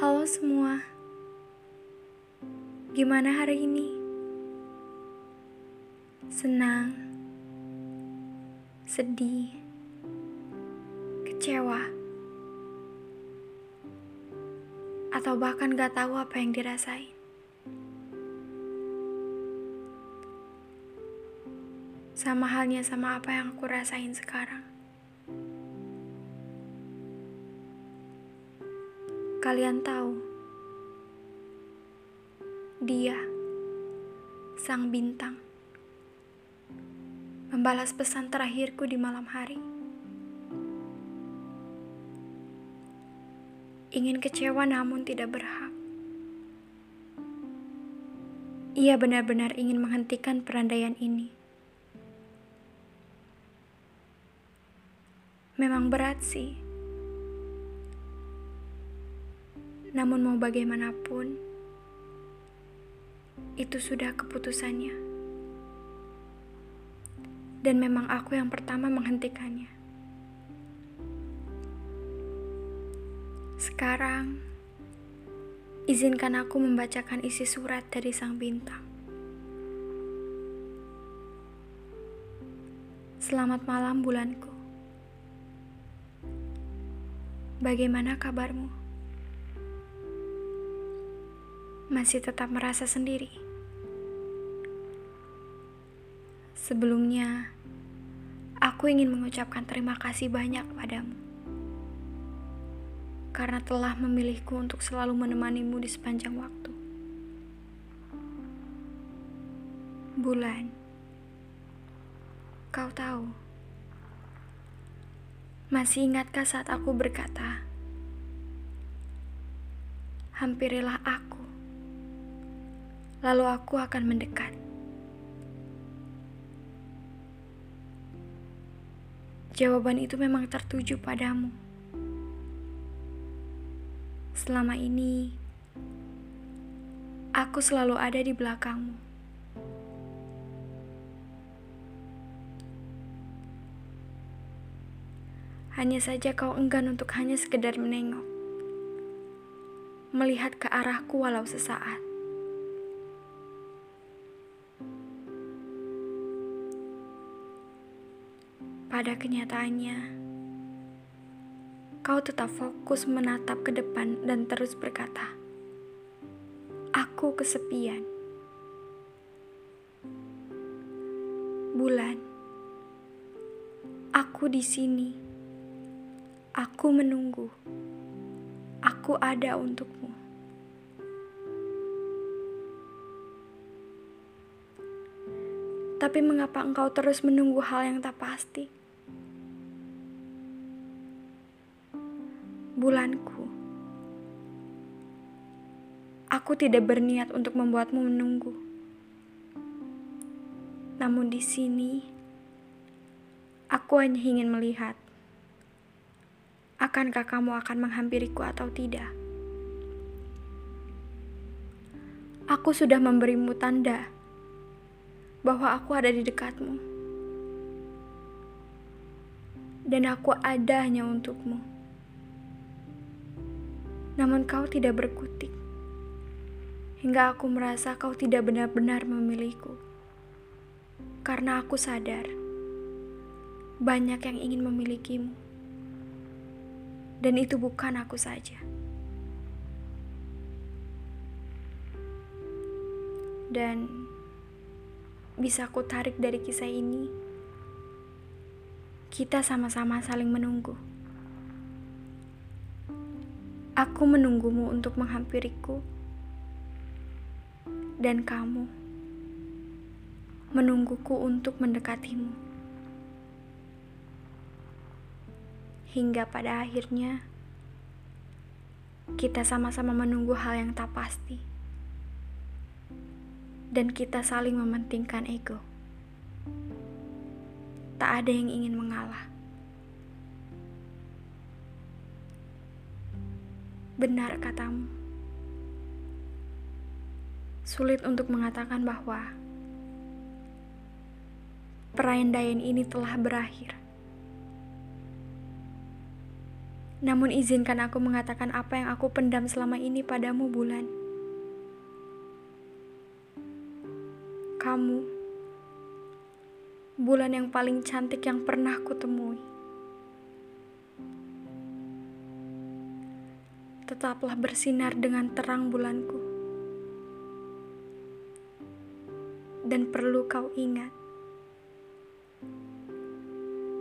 Halo semua, gimana hari ini? Senang, sedih, kecewa, atau bahkan gak tahu apa yang dirasain. Sama halnya sama apa yang aku rasain sekarang. Kalian tahu, dia, sang bintang, membalas pesan terakhirku di malam hari. Ingin kecewa namun tidak berhak. Ia benar-benar ingin menghentikan perandaian ini. Memang berat sih Namun mau bagaimanapun, itu sudah keputusannya. Dan memang aku yang pertama menghentikannya. Sekarang, izinkan aku membacakan isi surat dari sang bintang. Selamat malam bulanku. Bagaimana kabarmu? Masih tetap merasa sendiri. Sebelumnya, aku ingin mengucapkan terima kasih banyak padamu karena telah memilihku untuk selalu menemanimu di sepanjang waktu. Bulan, kau tahu, masih ingatkah saat aku berkata, "Hampirilah aku"? Lalu aku akan mendekat. Jawaban itu memang tertuju padamu. Selama ini, aku selalu ada di belakangmu. Hanya saja kau enggan untuk hanya sekedar menengok, melihat ke arahku walau sesaat. Pada kenyataannya, kau tetap fokus menatap ke depan dan terus berkata, "Aku kesepian." Bulan, aku di sini. Aku menunggu. Aku ada untukmu. Tapi mengapa engkau terus menunggu hal yang tak pasti? Aku tidak berniat untuk membuatmu menunggu. Namun di sini, aku hanya ingin melihat. Akankah kamu akan menghampiriku atau tidak? Aku sudah memberimu tanda bahwa aku ada di dekatmu. Dan aku ada hanya untukmu namun kau tidak berkutik. Hingga aku merasa kau tidak benar-benar memilihku. Karena aku sadar, banyak yang ingin memilikimu. Dan itu bukan aku saja. Dan bisa aku tarik dari kisah ini, kita sama-sama saling menunggu. Aku menunggumu untuk menghampiriku, dan kamu menungguku untuk mendekatimu. Hingga pada akhirnya, kita sama-sama menunggu hal yang tak pasti, dan kita saling mementingkan ego. Tak ada yang ingin mengalah. Benar katamu. Sulit untuk mengatakan bahwa perayaan ini telah berakhir. Namun izinkan aku mengatakan apa yang aku pendam selama ini padamu bulan. Kamu, bulan yang paling cantik yang pernah kutemui. Tetaplah bersinar dengan terang bulanku. Dan perlu kau ingat,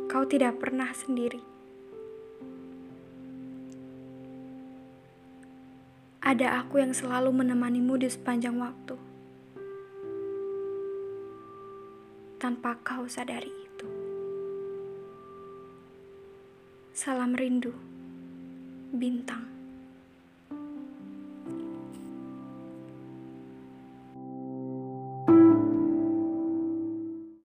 kau tidak pernah sendiri. Ada aku yang selalu menemanimu di sepanjang waktu. Tanpa kau sadari itu. Salam rindu, bintang.